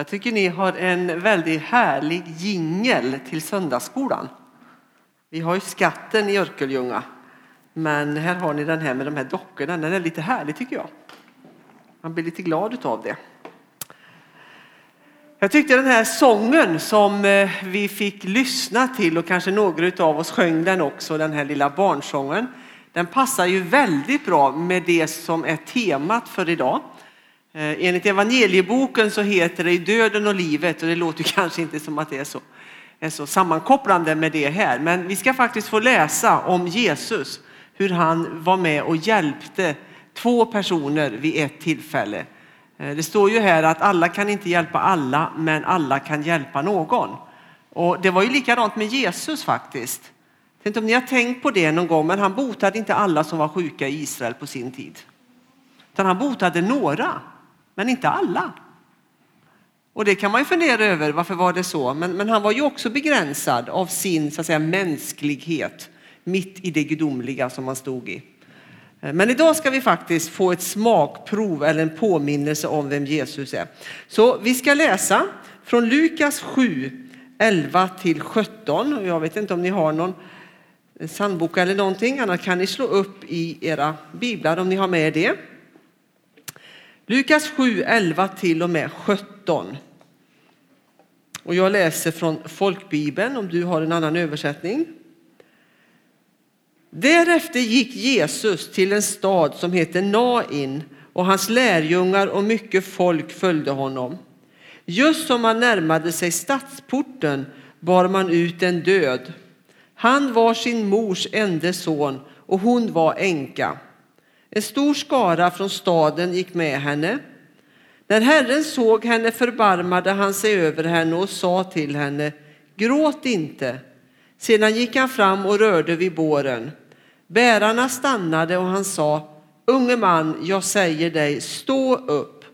Jag tycker ni har en väldigt härlig jingel till söndagsskolan. Vi har ju skatten i Örkelljunga, men här har ni den här med de här dockorna. Den är lite härlig tycker jag. Man blir lite glad av det. Jag tyckte den här sången som eh, vi fick lyssna till och kanske några av oss sjöng den också, den här lilla barnsången. Den passar ju väldigt bra med det som är temat för idag. Eh, enligt evangelieboken så heter det döden och livet och det låter kanske inte som att det är så, är så sammankopplande med det här. Men vi ska faktiskt få läsa om Jesus, hur han var med och hjälpte två personer vid ett tillfälle. Eh, det står ju här att alla kan inte hjälpa alla, men alla kan hjälpa någon. Och det var ju likadant med Jesus faktiskt. Jag vet inte om ni har tänkt på det någon gång, men han botade inte alla som var sjuka i Israel på sin tid. Utan han botade några men inte alla. Och det kan man ju fundera över, varför var det så? Men, men han var ju också begränsad av sin så att säga, mänsklighet mitt i det gudomliga som han stod i. Eh, men idag ska vi faktiskt få ett smakprov eller en påminnelse om vem Jesus är. Så vi ska läsa från Lukas 7, 11 till 17. Jag vet inte om ni har någon eh, sandbok eller någonting, annars kan ni slå upp i era biblar om ni har med er det. Lukas 7, 11 till och med 17. Och jag läser från folkbibeln om du har en annan översättning. Därefter gick Jesus till en stad som heter Nain och hans lärjungar och mycket folk följde honom. Just som han närmade sig stadsporten bar man ut en död. Han var sin mors enda son och hon var änka. En stor skara från staden gick med henne. När Herren såg henne förbarmade han sig över henne och sa till henne, gråt inte. Sedan gick han fram och rörde vid båren. Bärarna stannade och han sa, unge man, jag säger dig, stå upp.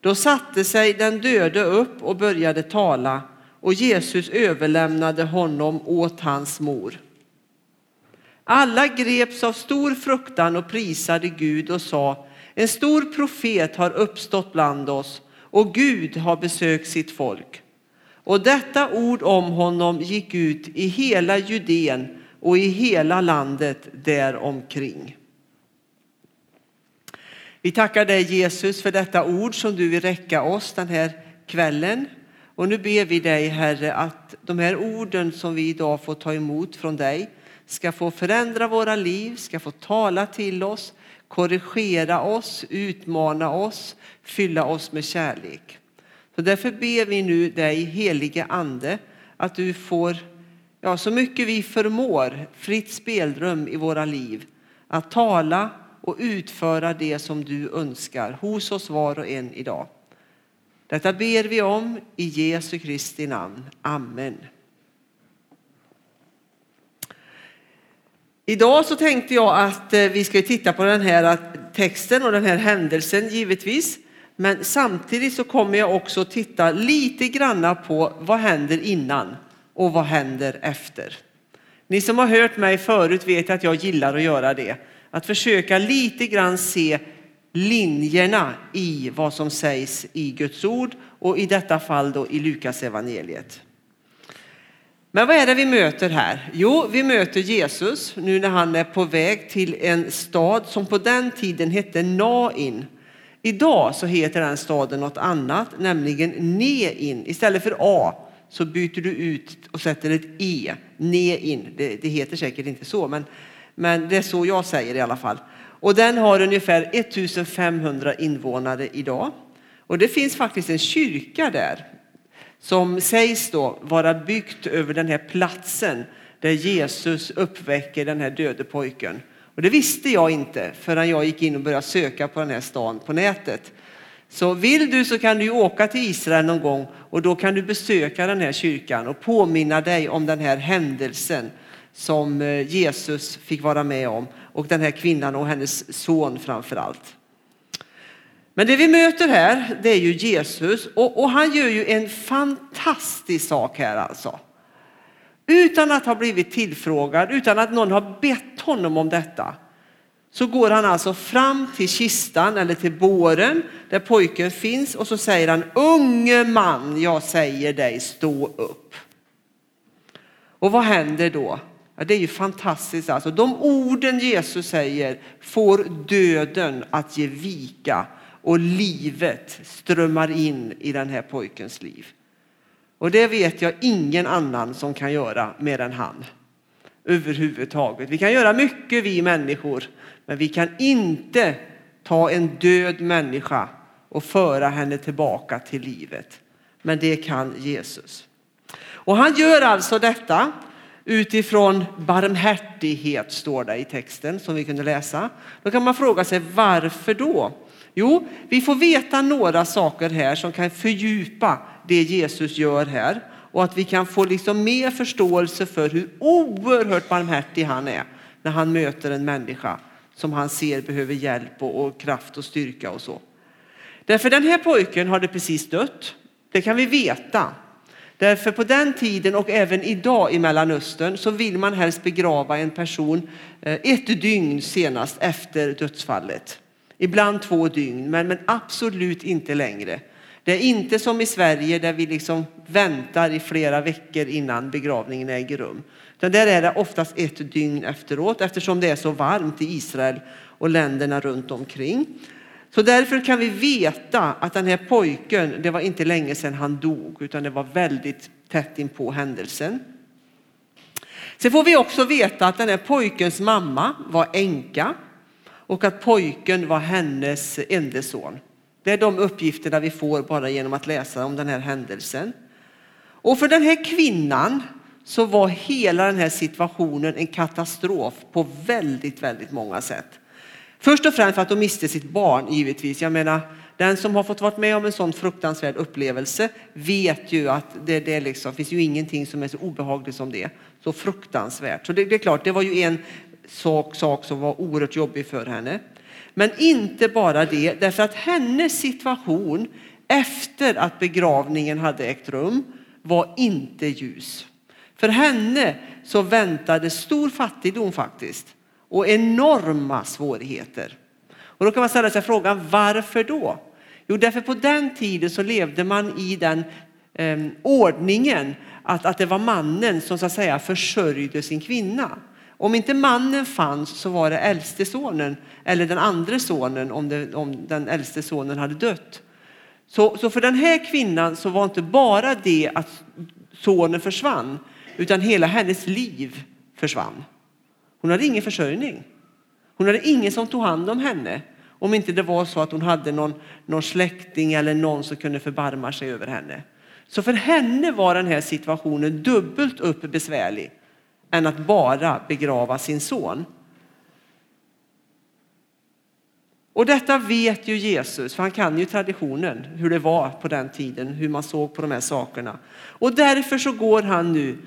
Då satte sig den döde upp och började tala och Jesus överlämnade honom åt hans mor. Alla greps av stor fruktan och prisade Gud och sa, en stor profet har uppstått bland oss och Gud har besökt sitt folk. Och detta ord om honom gick ut i hela Judeen och i hela landet däromkring. Vi tackar dig Jesus för detta ord som du vill räcka oss den här kvällen. Och nu ber vi dig Herre att de här orden som vi idag får ta emot från dig ska få förändra våra liv, ska få tala till oss, korrigera oss, utmana oss, fylla oss med kärlek. Så därför ber vi nu dig, helige Ande, att du får ja, så mycket vi förmår, fritt spelrum i våra liv, att tala och utföra det som du önskar hos oss var och en idag. Detta ber vi om i Jesu Kristi namn. Amen. Idag så tänkte jag att eh, vi ska titta på den här eh, texten och den här händelsen givetvis. Men samtidigt så kommer jag också titta lite granna på vad händer innan och vad händer efter. Ni som har hört mig förut vet att jag gillar att göra det. Att försöka lite grann se linjerna i vad som sägs i Guds ord och i detta fall då i Lukas evangeliet. Men vad är det vi möter här? Jo, vi möter Jesus nu när han är på väg till en stad som på den tiden hette Nain. Idag så heter den staden något annat, nämligen Nein. Istället för A så byter du ut och sätter ett E, Nein. Det, det heter säkert inte så, men, men det är så jag säger i alla fall. Och den har ungefär 1500 invånare idag. Och det finns faktiskt en kyrka där som sägs då vara byggt över den här platsen där Jesus uppväcker den här döde pojken. Och det visste jag inte förrän jag gick in och började söka på den här stan på nätet. Så vill du så kan du åka till Israel någon gång och då kan du besöka den här kyrkan och påminna dig om den här händelsen som eh, Jesus fick vara med om och den här kvinnan och hennes son framför allt. Men det vi möter här, det är ju Jesus och, och, han gör ju en fantastisk sak här alltså. Utan att ha blivit tillfrågad, utan att någon har bett honom om detta, så går han alltså fram till kistan eller till båren där pojken finns och så säger han unge man, jag säger dig stå upp. Och vad händer då? Ja, det är ju fantastiskt. Alltså, de orden Jesus säger får döden att ge vika och livet strömmar in i den här pojkens liv. Och det vet jag ingen annan som kan göra mer än han. Överhuvudtaget. Vi kan göra mycket vi människor, men vi kan inte ta en död människa och föra henne tillbaka till livet. Men det kan Jesus. Och han gör alltså detta utifrån barmhärtighet står det i texten som vi kunde läsa. Då kan man fråga sig varför då? Jo, vi får veta några saker här som kan fördjupa det Jesus gör här och att vi kan få liksom mer förståelse för hur oerhört barmhärtig han är när han möter en människa som han ser behöver hjälp och, och kraft och styrka och så. Därför den här pojken hade precis dött. Det kan vi veta. Därför på den tiden och även idag i Mellanöstern så vill man helst begrava en person eh, ett dygn senast efter dödsfallet. Ibland två dygn, men, men absolut inte längre. Det är inte som i Sverige där vi liksom väntar i flera veckor innan begravningen äger rum. Utan där är det oftast ett dygn efteråt eftersom det är så varmt i Israel och länderna runt omkring. Så därför kan vi veta att den här pojken, det var inte länge sedan han dog utan det var väldigt tätt inpå händelsen. Sen får vi också veta att den här pojkens mamma var änka och att pojken var hennes enda son. Det är de uppgifterna vi får bara genom att läsa om den här händelsen. Och för den här kvinnan så var hela den här situationen en katastrof på väldigt, väldigt många sätt. Först och främst för att hon miste sitt barn givetvis. Jag menar, den som har fått vara med om en sån fruktansvärd upplevelse vet ju att det, det liksom, finns ju ingenting som är så obehagligt som det. Så fruktansvärt. Så det, det är klart, det var ju en sak, sak som var oerhört jobbig för henne. Men inte bara det, därför att hennes situation efter att begravningen hade ägt rum var inte ljus. För henne så väntade stor fattigdom faktiskt och enorma svårigheter. Och då kan man ställa sig frågan varför då? Jo, därför på den tiden så levde man i den eh, ordningen att, att det var mannen som så att säga försörjde sin kvinna. Om inte mannen fanns så var det äldste sonen eller den andra sonen om, det, om den äldste sonen hade dött. Så, så för den här kvinnan så var inte bara det att sonen försvann utan hela hennes liv försvann. Hon hade ingen försörjning. Hon hade ingen som tog hand om henne om inte det var så att hon hade någon, någon släkting eller någon som kunde förbarma sig över henne. Så för henne var den här situationen dubbelt upp besvärlig än att bara begrava sin son. Och detta vet ju Jesus, för han kan ju traditionen, hur det var på den tiden, hur man såg på de här sakerna. Och därför så går han nu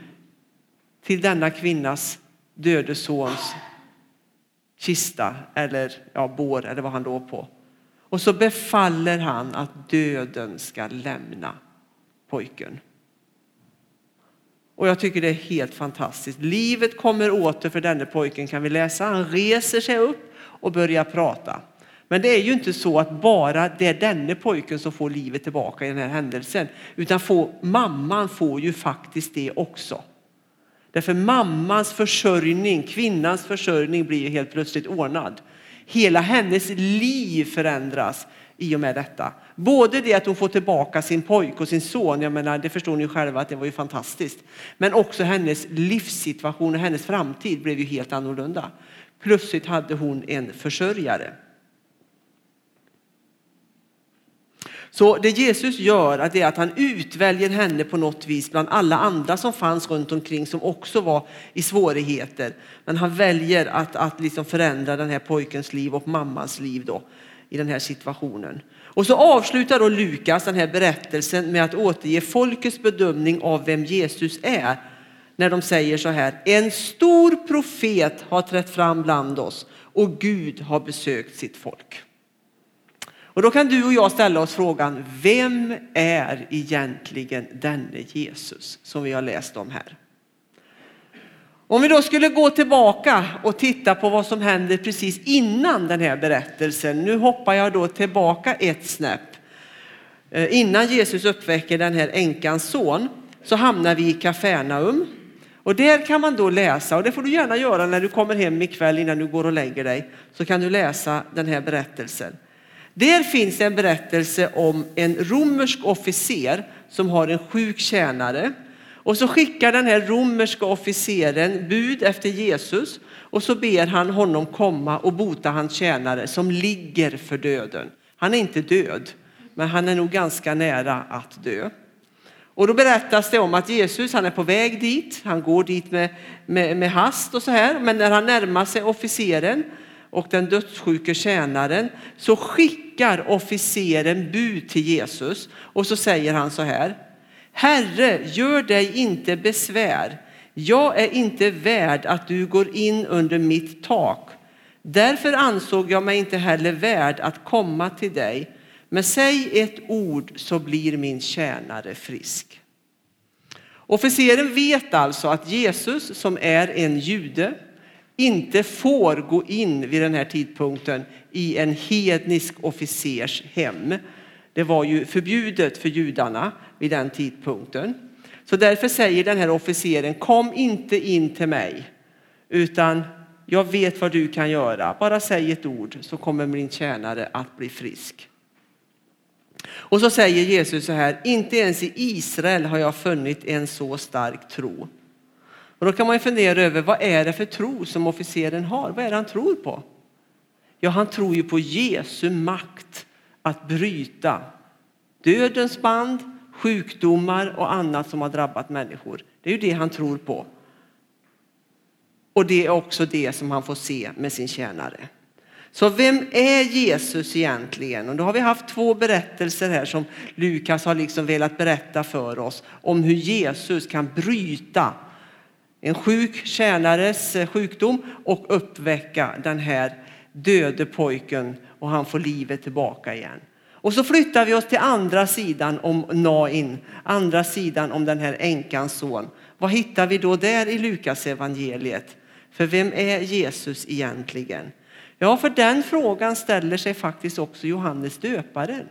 till denna kvinnas döde sons kista eller ja, bår eller vad han låg på. Och så befaller han att döden ska lämna pojken. Och jag tycker det är helt fantastiskt. Livet kommer åter för denne pojken kan vi läsa. Han reser sig upp och börjar prata. Men det är ju inte så att bara det är denne pojken som får livet tillbaka i den här händelsen. Utan får, mamman får ju faktiskt det också. Därför mammans försörjning, kvinnans försörjning blir ju helt plötsligt ordnad. Hela hennes liv förändras i och med detta. Både det att hon får tillbaka sin pojk och sin son, jag menar, det förstår ni själva att det var ju fantastiskt. Men också hennes livssituation och hennes framtid blev ju helt annorlunda. Plötsligt hade hon en försörjare. Så det Jesus gör är att han utväljer henne på något vis bland alla andra som fanns runt omkring som också var i svårigheter. Men han väljer att, att liksom förändra den här pojkens liv och mammans liv då i den här situationen. Och så avslutar då Lukas den här berättelsen med att återge folkets bedömning av vem Jesus är. När de säger så här, en stor profet har trätt fram bland oss och Gud har besökt sitt folk. Och då kan du och jag ställa oss frågan, vem är egentligen denne Jesus som vi har läst om här? Om vi då skulle gå tillbaka och titta på vad som händer precis innan den här berättelsen. Nu hoppar jag då tillbaka ett snäpp. Eh, innan Jesus uppväcker den här änkans son så hamnar vi i Kafarnaum. Och där kan man då läsa, och det får du gärna göra när du kommer hem ikväll innan du går och lägger dig, så kan du läsa den här berättelsen. Där finns en berättelse om en romersk officer som har en sjuk tjänare. Och så skickar den här romerska officeren bud efter Jesus och så ber han honom komma och bota hans tjänare som ligger för döden. Han är inte död, men han är nog ganska nära att dö. Och då berättas det om att Jesus han är på väg dit, han går dit med, med, med hast och så här, men när han närmar sig officeren och den dödssjuke tjänaren så skickar officeren bud till Jesus och så säger han så här. Herre, gör dig inte besvär. Jag är inte värd att du går in under mitt tak. Därför ansåg jag mig inte heller värd att komma till dig. Men säg ett ord så blir min tjänare frisk. Officeren vet alltså att Jesus som är en jude inte får gå in vid den här tidpunkten i en hednisk officers hem. Det var ju förbjudet för judarna vid den tidpunkten. Så därför säger den här officeren, kom inte in till mig, utan jag vet vad du kan göra. Bara säg ett ord så kommer min tjänare att bli frisk. Och så säger Jesus så här, inte ens i Israel har jag funnit en så stark tro. Och då kan man ju fundera över vad är det för tro som officeren har? Vad är det han tror på? Ja, han tror ju på Jesu makt att bryta dödens band, sjukdomar och annat som har drabbat människor. Det är ju det han tror på. Och det är också det som han får se med sin tjänare. Så vem är Jesus egentligen? Och då har vi haft två berättelser här som Lukas har liksom velat berätta för oss om hur Jesus kan bryta en sjuk tjänares sjukdom och uppväcka den här döde pojken och han får livet tillbaka igen. Och så flyttar vi oss till andra sidan om Nain, andra sidan om den här änkans son. Vad hittar vi då där i Lukas evangeliet? För vem är Jesus egentligen? Ja, för den frågan ställer sig faktiskt också Johannes döparen.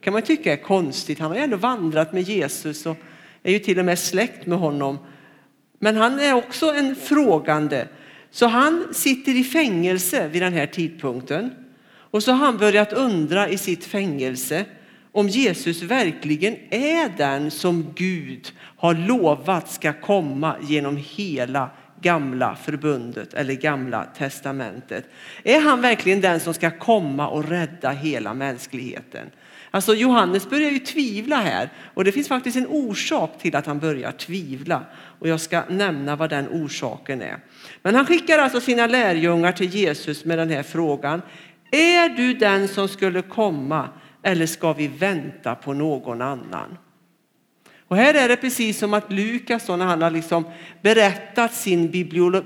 kan man tycka är konstigt. Han har ju ändå vandrat med Jesus och är ju till och med släkt med honom. Men han är också en frågande. Så han sitter i fängelse vid den här tidpunkten. Och så har han börjat undra i sitt fängelse om Jesus verkligen är den som Gud har lovat ska komma genom hela gamla förbundet eller gamla testamentet. Är han verkligen den som ska komma och rädda hela mänskligheten? Alltså Johannes börjar ju tvivla här och det finns faktiskt en orsak till att han börjar tvivla och jag ska nämna vad den orsaken är. Men han skickar alltså sina lärjungar till Jesus med den här frågan. Är du den som skulle komma eller ska vi vänta på någon annan? Och här är det precis som att Lukas när han har liksom berättat sin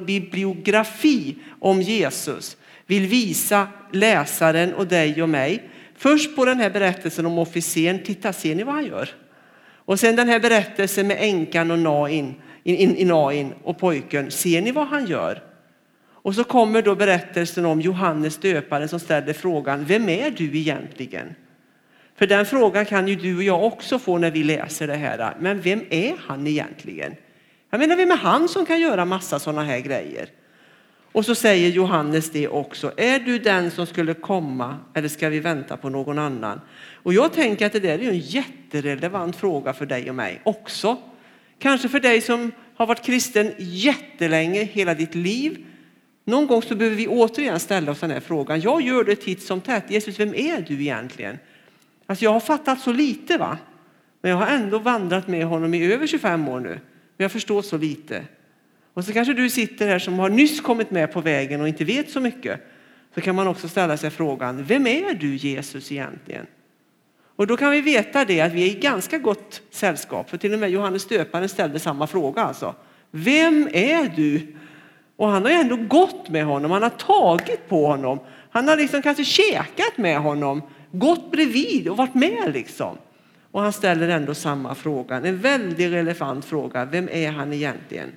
bibliografi om Jesus vill visa läsaren och dig och mig. Först på den här berättelsen om officeren, titta ser ni vad han gör? Och sen den här berättelsen med änkan och Nain, in, in, in Nain och pojken, ser ni vad han gör? Och så kommer då berättelsen om Johannes döparen som ställer frågan, vem är du egentligen? För den frågan kan ju du och jag också få när vi läser det här. Men vem är han egentligen? Jag menar, vem är han som kan göra massa sådana här grejer? Och så säger Johannes det också. Är du den som skulle komma eller ska vi vänta på någon annan? Och jag tänker att det där är en jätterelevant fråga för dig och mig också. Kanske för dig som har varit kristen jättelänge, hela ditt liv. Någon gång så behöver vi återigen ställa oss den här frågan. Jag gör det titt som tätt. Jesus, vem är du egentligen? Alltså jag har fattat så lite va. Men jag har ändå vandrat med honom i över 25 år nu. Men jag förstår så lite. Och så kanske du sitter här som har nyss kommit med på vägen och inte vet så mycket. Så kan man också ställa sig frågan, vem är du Jesus egentligen? Och då kan vi veta det att vi är i ganska gott sällskap. För till och med Johannes döparen ställde samma fråga alltså. Vem är du? Och han har ju ändå gått med honom, han har tagit på honom. Han har liksom kanske käkat med honom gått bredvid och varit med liksom. Och han ställer ändå samma fråga, en väldigt relevant fråga. Vem är han egentligen?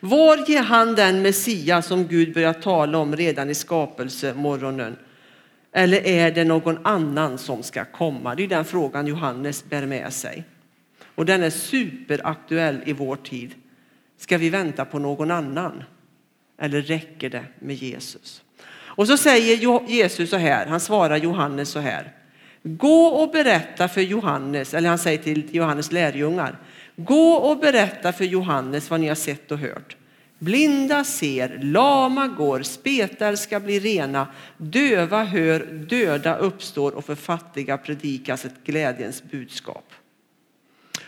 Var ger han den Messias som Gud börjar tala om redan i skapelsemorgonen? Eller är det någon annan som ska komma? Det är den frågan Johannes bär med sig. Och den är superaktuell i vår tid. Ska vi vänta på någon annan? Eller räcker det med Jesus? Och så säger Jesus så här, han svarar Johannes så här. Gå och berätta för Johannes, eller han säger till Johannes lärjungar. Gå och berätta för Johannes vad ni har sett och hört. Blinda ser, lama går, spetar ska bli rena, döva hör, döda uppstår och för fattiga predikas ett glädjens budskap.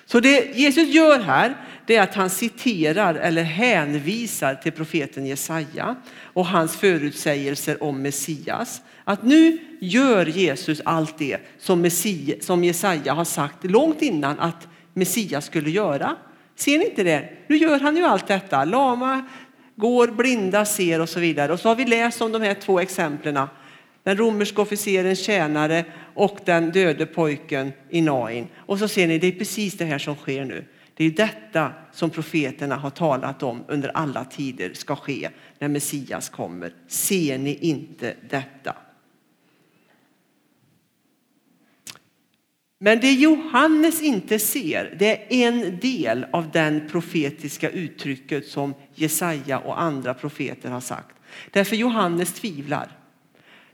Så det Jesus gör här det är att han citerar eller hänvisar till profeten Jesaja och hans förutsägelser om Messias. Att nu gör Jesus allt det som, Messias, som Jesaja har sagt långt innan att Messias skulle göra. Ser ni inte det? Nu gör han ju allt detta. Lama går, blinda ser och så vidare. Och så har vi läst om de här två exemplen. Den romerska officerens tjänare och den döde pojken i Nain. Och så ser ni, det är precis det här som sker nu. Det är detta som profeterna har talat om under alla tider ska ske när Messias kommer. Ser ni inte detta? Men det Johannes inte ser, det är en del av den profetiska uttrycket som Jesaja och andra profeter har sagt. Därför Johannes tvivlar.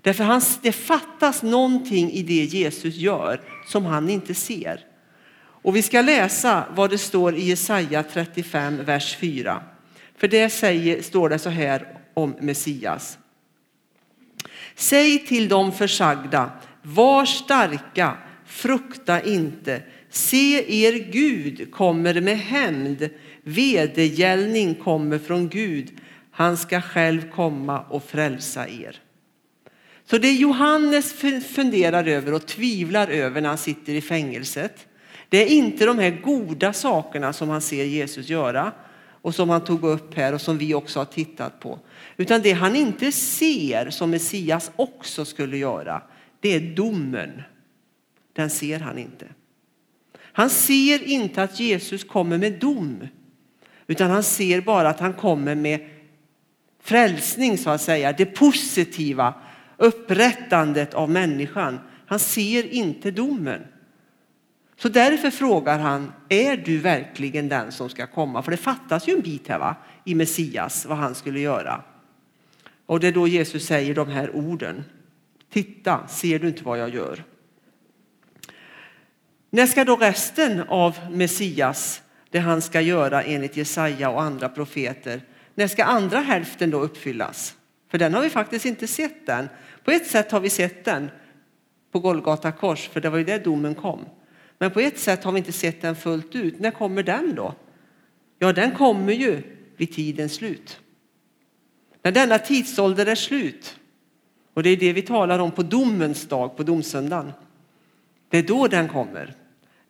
Därför han, det fattas någonting i det Jesus gör som han inte ser. Och vi ska läsa vad det står i Jesaja 35, vers 4. För det säger, står det så här om Messias. Säg till de försagda, var starka, frukta inte. Se, er Gud kommer med hämnd. Vedergällning kommer från Gud. Han ska själv komma och frälsa er. Så det Johannes funderar över och tvivlar över när han sitter i fängelset, det är inte de här goda sakerna som han ser Jesus göra och som han tog upp här och som vi också har tittat på. Utan det han inte ser som Messias också skulle göra, det är domen. Den ser han inte. Han ser inte att Jesus kommer med dom, utan han ser bara att han kommer med frälsning så att säga, det positiva, upprättandet av människan. Han ser inte domen. Så därför frågar han, är du verkligen den som ska komma? För det fattas ju en bit här va? i Messias, vad han skulle göra. Och det är då Jesus säger de här orden. Titta, ser du inte vad jag gör? När ska då resten av Messias, det han ska göra enligt Jesaja och andra profeter, när ska andra hälften då uppfyllas? För den har vi faktiskt inte sett än. På ett sätt har vi sett den på Golgata kors, för det var ju där domen kom. Men på ett sätt har vi inte sett den fullt ut. När kommer den då? Ja, den kommer ju vid tidens slut. När denna tidsålder är slut, och det är det vi talar om på domens dag, på domsöndagen. Det är då den kommer.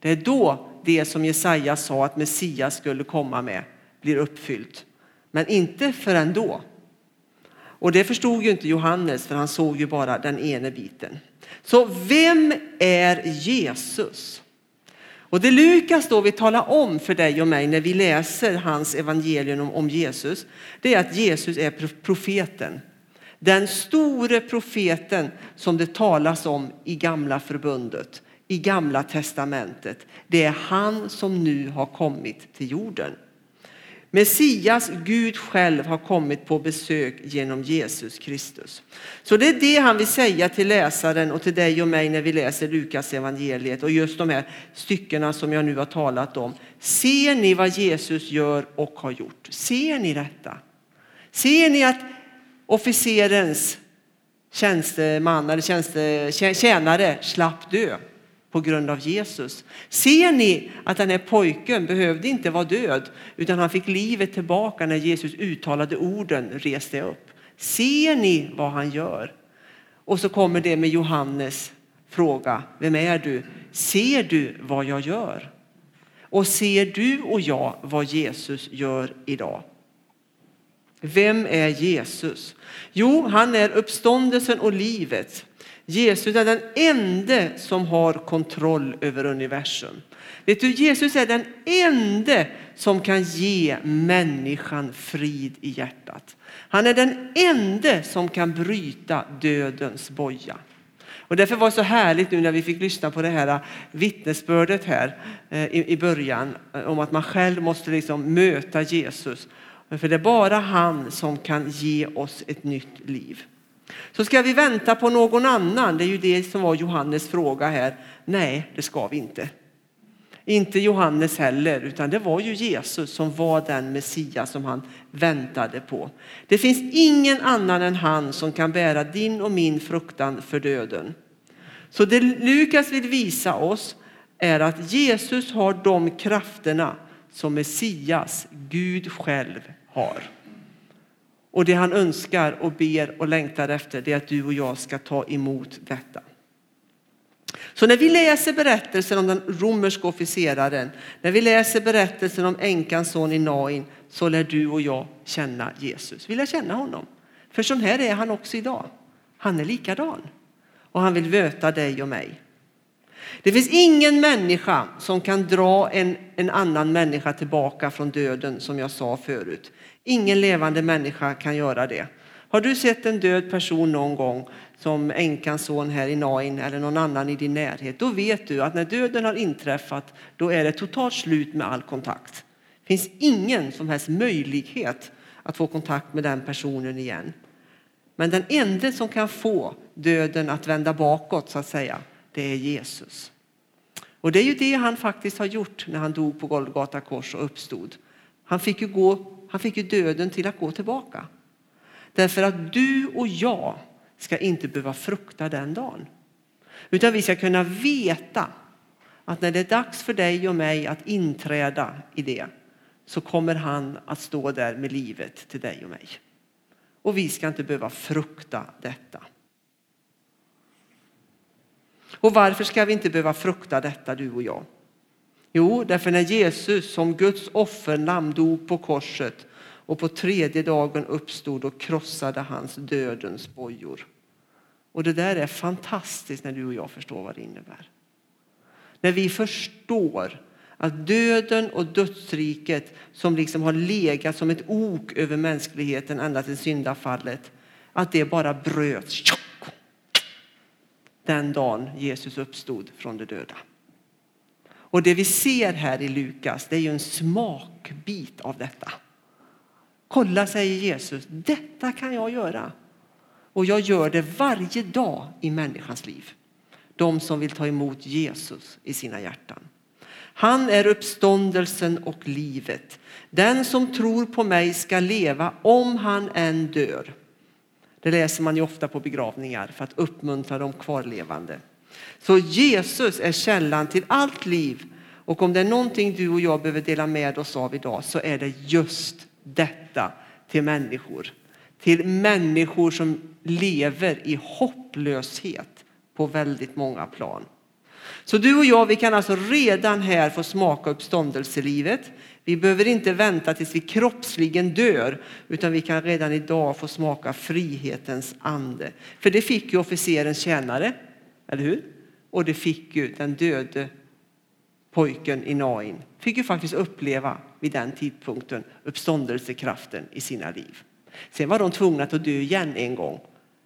Det är då det som Jesaja sa att Messias skulle komma med blir uppfyllt. Men inte förrän då. Och det förstod ju inte Johannes för han såg ju bara den ene biten. Så vem är Jesus? Och det Lukas då vill tala om för dig och mig när vi läser hans evangelium om Jesus, det är att Jesus är profeten. Den store profeten som det talas om i gamla förbundet, i gamla testamentet. Det är han som nu har kommit till jorden. Messias, Gud själv, har kommit på besök genom Jesus Kristus. Så det är det han vill säga till läsaren och till dig och mig när vi läser Lukas evangeliet och just de här styckena som jag nu har talat om. Ser ni vad Jesus gör och har gjort? Ser ni detta? Ser ni att officerens tjänsteman eller tjänste, tjänare slapp dö? På grund av Jesus. Ser ni att den här pojken behövde inte vara död utan han fick livet tillbaka när Jesus uttalade orden reste upp. Ser ni vad han gör? Och så kommer det med Johannes fråga. Vem är du? Ser du vad jag gör? Och ser du och jag vad Jesus gör idag? Vem är Jesus? Jo, han är uppståndelsen och livet. Jesus är den enda som har kontroll över universum. Vet du, Jesus är den enda som kan ge människan frid i hjärtat. Han är den enda som kan bryta dödens boja. Och därför var det så härligt nu när vi fick lyssna på det här äh, vittnesbördet här äh, i början äh, om att man själv måste liksom möta Jesus. För det är bara han som kan ge oss ett nytt liv. Så ska vi vänta på någon annan? Det är ju det som var Johannes fråga här. Nej, det ska vi inte. Inte Johannes heller, utan det var ju Jesus som var den Messias som han väntade på. Det finns ingen annan än han som kan bära din och min fruktan för döden. Så det Lukas vill visa oss är att Jesus har de krafterna som Messias, Gud själv, har. Och det han önskar och ber och längtar efter det är att du och jag ska ta emot detta. Så när vi läser berättelsen om den romerska officeraren, när vi läser berättelsen om änkans son i Nain, så lär du och jag känna Jesus. Vi lär känna honom. För så här är han också idag. Han är likadan. Och han vill möta dig och mig. Det finns ingen människa som kan dra en, en annan människa tillbaka från döden som jag sa förut. Ingen levande människa kan göra det. Har du sett en död person någon gång som änkans son här i Nain eller någon annan i din närhet, då vet du att när döden har inträffat, då är det totalt slut med all kontakt. Det finns ingen som helst möjlighet att få kontakt med den personen igen. Men den enda som kan få döden att vända bakåt så att säga, det är Jesus. Och det är ju det han faktiskt har gjort när han dog på Golgata kors och uppstod. Han fick ju, gå, han fick ju döden till att gå tillbaka. Därför att du och jag ska inte behöva frukta den dagen. Utan vi ska kunna veta att när det är dags för dig och mig att inträda i det så kommer han att stå där med livet till dig och mig. Och vi ska inte behöva frukta detta. Och varför ska vi inte behöva frukta detta du och jag? Jo, därför när Jesus som Guds offernamn dog på korset och på tredje dagen uppstod och krossade hans dödens bojor. Och det där är fantastiskt när du och jag förstår vad det innebär. När vi förstår att döden och dödsriket som liksom har legat som ett ok över mänskligheten ända till syndafallet, att det bara bröts den dagen Jesus uppstod från de döda. Och det vi ser här i Lukas, det är ju en smakbit av detta. Kolla, säger Jesus, detta kan jag göra. Och jag gör det varje dag i människans liv. De som vill ta emot Jesus i sina hjärtan. Han är uppståndelsen och livet. Den som tror på mig ska leva om han än dör. Det läser man ju ofta på begravningar för att uppmuntra de kvarlevande. Så Jesus är källan till allt liv och om det är någonting du och jag behöver dela med oss av idag så är det just detta till människor. Till människor som lever i hopplöshet på väldigt många plan. Så du och jag, vi kan alltså redan här få smaka uppståndelselivet. Vi behöver inte vänta tills vi kroppsligen dör, utan vi kan redan idag få smaka frihetens ande. För det fick ju officerens tjänare, eller hur? Och det fick ju den döde pojken i Nain. Fick ju faktiskt uppleva vid den tidpunkten uppståndelsekraften i sina liv. Sen var de tvungna att dö igen en gång.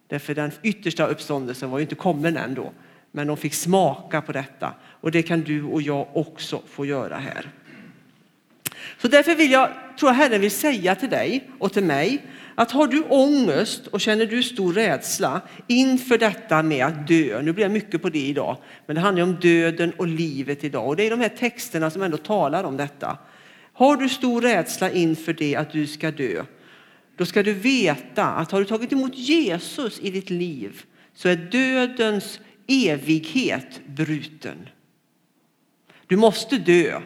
Därför den yttersta uppståndelsen var ju inte kommen än då. Men de fick smaka på detta och det kan du och jag också få göra här. Så därför vill jag, tror jag Herren vill säga till dig och till mig att har du ångest och känner du stor rädsla inför detta med att dö, nu blir jag mycket på det idag, men det handlar om döden och livet idag och det är de här texterna som ändå talar om detta. Har du stor rädsla inför det att du ska dö, då ska du veta att har du tagit emot Jesus i ditt liv så är dödens evighet bruten. Du måste dö,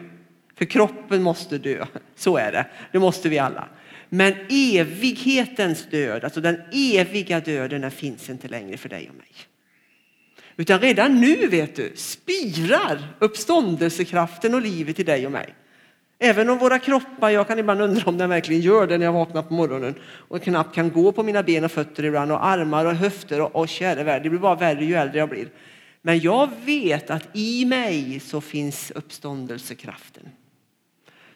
för kroppen måste dö. Så är det, det måste vi alla. Men evighetens död, alltså den eviga döden, den finns inte längre för dig och mig. Utan redan nu vet du, spirar uppståndelsekraften och livet i dig och mig. Även om våra kroppar, jag kan ibland undra om den verkligen gör det när jag vaknar på morgonen och knappt kan gå på mina ben och fötter ibland och armar och höfter och, och käre värld, det blir bara värre ju äldre jag blir. Men jag vet att i mig så finns uppståndelsekraften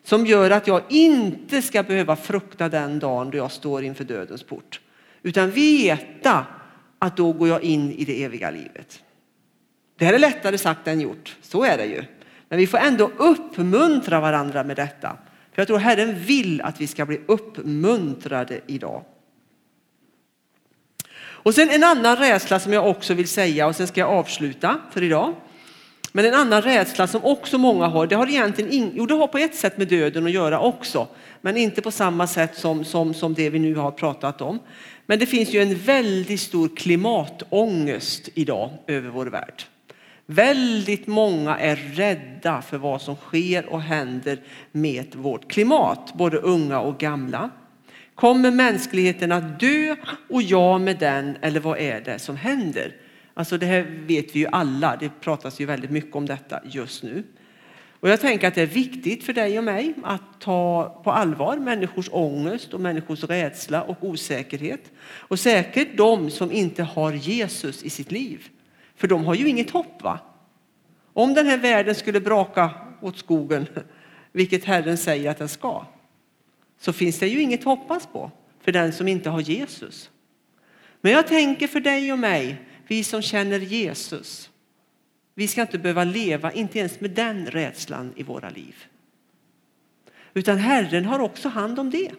som gör att jag inte ska behöva frukta den dagen då jag står inför dödens port utan veta att då går jag in i det eviga livet. Det här är lättare sagt än gjort, så är det ju. Men vi får ändå uppmuntra varandra med detta. För jag tror Herren vill att vi ska bli uppmuntrade idag. Och sen en annan rädsla som jag också vill säga och sen ska jag avsluta för idag. Men en annan rädsla som också många har, det har egentligen in, jo, det har på ett sätt med döden att göra också, men inte på samma sätt som, som, som det vi nu har pratat om. Men det finns ju en väldigt stor klimatångest idag över vår värld. Väldigt många är rädda för vad som sker och händer med vårt klimat, både unga och gamla. Kommer mänskligheten att dö och jag med den eller vad är det som händer? Alltså det här vet vi ju alla, det pratas ju väldigt mycket om detta just nu. Och jag tänker att det är viktigt för dig och mig att ta på allvar människors ångest och människors rädsla och osäkerhet. Och säkert de som inte har Jesus i sitt liv. För de har ju inget hopp. va? Om den här världen skulle braka åt skogen, vilket Herren säger att den ska, så finns det ju inget att hoppas på för den som inte har Jesus. Men jag tänker för dig och mig, vi som känner Jesus, vi ska inte behöva leva, inte ens med den rädslan i våra liv. Utan Herren har också hand om det.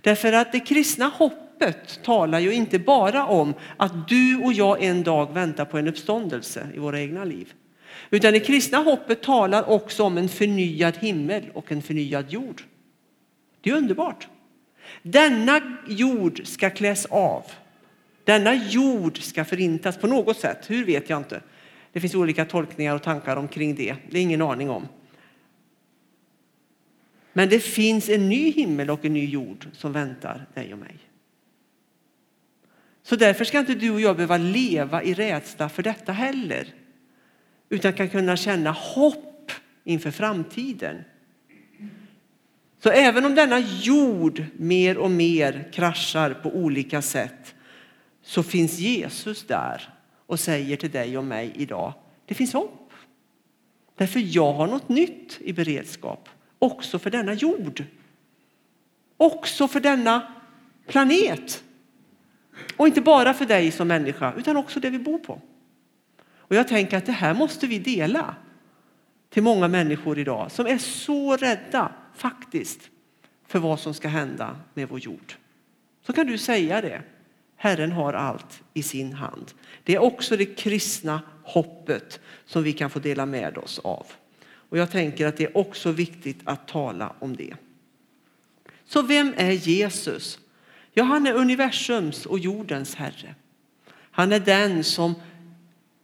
Därför att det kristna hoppet talar ju inte bara om att du och jag en dag väntar på en uppståndelse i våra egna liv. Utan det kristna hoppet talar också om en förnyad himmel och en förnyad jord. Det är underbart. Denna jord ska kläs av. Denna jord ska förintas på något sätt. Hur vet jag inte. Det finns olika tolkningar och tankar omkring det. Det är ingen aning om. Men det finns en ny himmel och en ny jord som väntar dig och mig. Så därför ska inte du och jag behöva leva i rädsla för detta heller. Utan kan kunna känna hopp inför framtiden. Så även om denna jord mer och mer kraschar på olika sätt så finns Jesus där och säger till dig och mig idag, det finns hopp. Därför jag har något nytt i beredskap, också för denna jord. Också för denna planet. Och inte bara för dig som människa, utan också det vi bor på. Och jag tänker att det här måste vi dela till många människor idag som är så rädda faktiskt för vad som ska hända med vår jord. Så kan du säga det. Herren har allt i sin hand. Det är också det kristna hoppet som vi kan få dela med oss av. Och jag tänker att det är också viktigt att tala om det. Så vem är Jesus? Ja, han är universums och jordens herre. Han är den som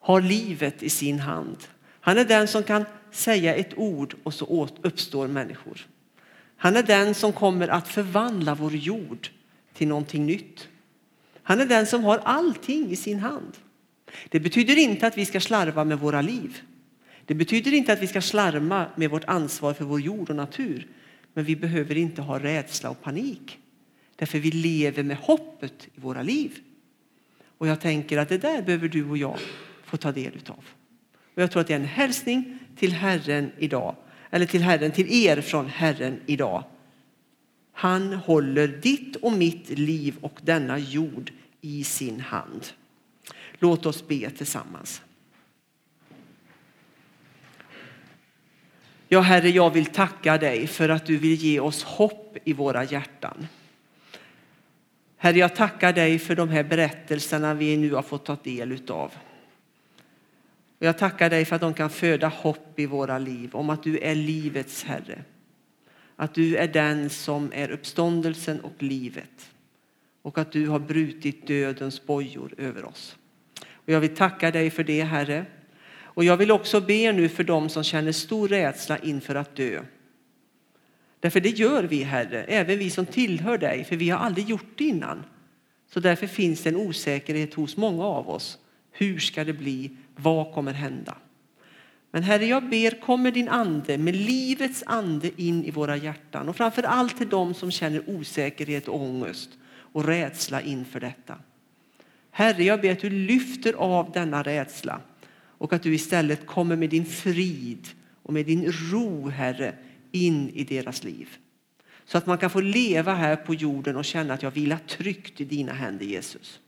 har livet i sin hand. Han är den som kan säga ett ord och så uppstår människor. Han är den som kommer att förvandla vår jord till någonting nytt. Han är den som har allting i sin hand. Det betyder inte att vi ska slarva med våra liv. Det betyder inte att vi ska slarva med vårt ansvar för vår jord och natur. Men vi behöver inte ha rädsla och panik. Därför vi lever med hoppet i våra liv. Och jag tänker att det där behöver du och jag få ta del utav. Och jag tror att det är en hälsning till Herren idag. Eller till Herren, till er från Herren idag. Han håller ditt och mitt liv och denna jord i sin hand. Låt oss be tillsammans. Ja, Herre, jag vill tacka dig för att du vill ge oss hopp i våra hjärtan. Herre, jag tackar dig för de här berättelserna vi nu har fått ta del av. Jag tackar dig för att de kan föda hopp i våra liv om att du är livets Herre. Att du är den som är uppståndelsen och livet och att du har brutit dödens bojor över oss. Och jag vill tacka dig för det, Herre. Och jag vill också be nu för dem som känner stor rädsla inför att dö. Därför det gör vi, Herre, även vi som tillhör dig, för vi har aldrig gjort det innan. Så därför finns det en osäkerhet hos många av oss. Hur ska det bli? Vad kommer hända? Men Herre, jag ber, kom med din ande, med livets ande in i våra hjärtan och framför allt till dem som känner osäkerhet och ångest och rädsla inför detta. Herre, jag ber att du lyfter av denna rädsla och att du istället kommer med din frid och med din ro, Herre, in i deras liv. Så att man kan få leva här på jorden och känna att jag vilar tryggt i dina händer, Jesus.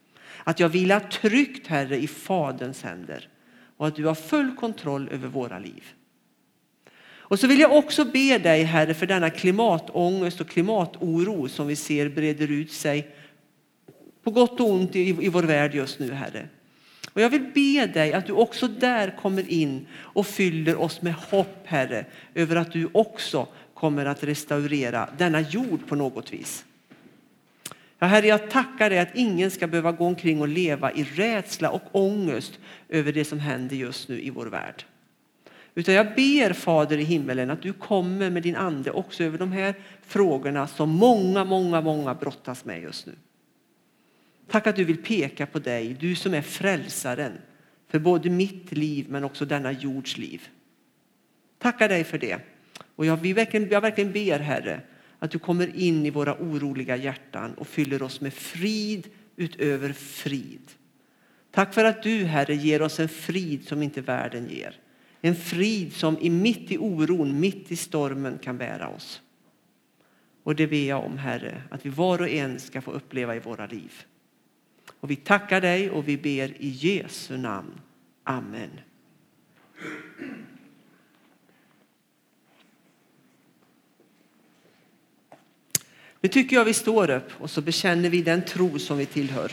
Att jag vilar tryggt, Herre, i Faderns händer och att du har full kontroll över våra liv. Och så vill jag också be dig, Herre, för denna klimatångest och klimatoro som vi ser breder ut sig på gott och ont i, i vår värld just nu, Herre. Och jag vill be dig att du också där kommer in och fyller oss med hopp, Herre, över att du också kommer att restaurera denna jord på något vis. Ja, herre, jag tackar dig att ingen ska behöva gå omkring och leva i rädsla och ångest över det som händer just nu i vår värld. Utan jag ber Fader i himmelen att du kommer med din ande också över de här frågorna som många, många, många brottas med just nu. Tack att du vill peka på dig, du som är frälsaren för både mitt liv men också denna jords liv. Tackar dig för det. Och jag, vi verkligen, jag verkligen ber Herre att du kommer in i våra oroliga hjärtan och fyller oss med frid utöver frid. Tack för att du Herre ger oss en frid som inte världen ger. En frid som i mitt i oron, mitt i stormen kan bära oss. Och det ber jag om Herre, att vi var och en ska få uppleva i våra liv. Och vi tackar dig och vi ber i Jesu namn. Amen. Nu tycker jag vi står upp och så bekänner vi den tro som vi tillhör.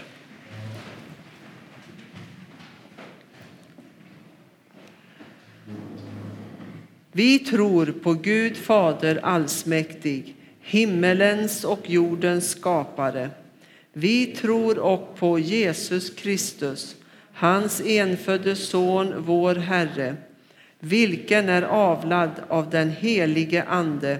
Vi tror på Gud Fader allsmäktig, himmelens och jordens skapare. Vi tror och på Jesus Kristus, hans enfödde son, vår Herre, vilken är avlad av den helige Ande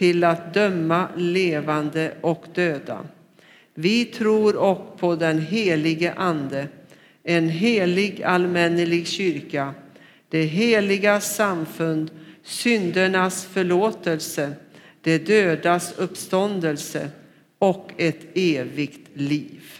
till att döma levande och döda. Vi tror och på den helige Ande, en helig allmännelig kyrka, det heliga samfund, syndernas förlåtelse, det dödas uppståndelse och ett evigt liv.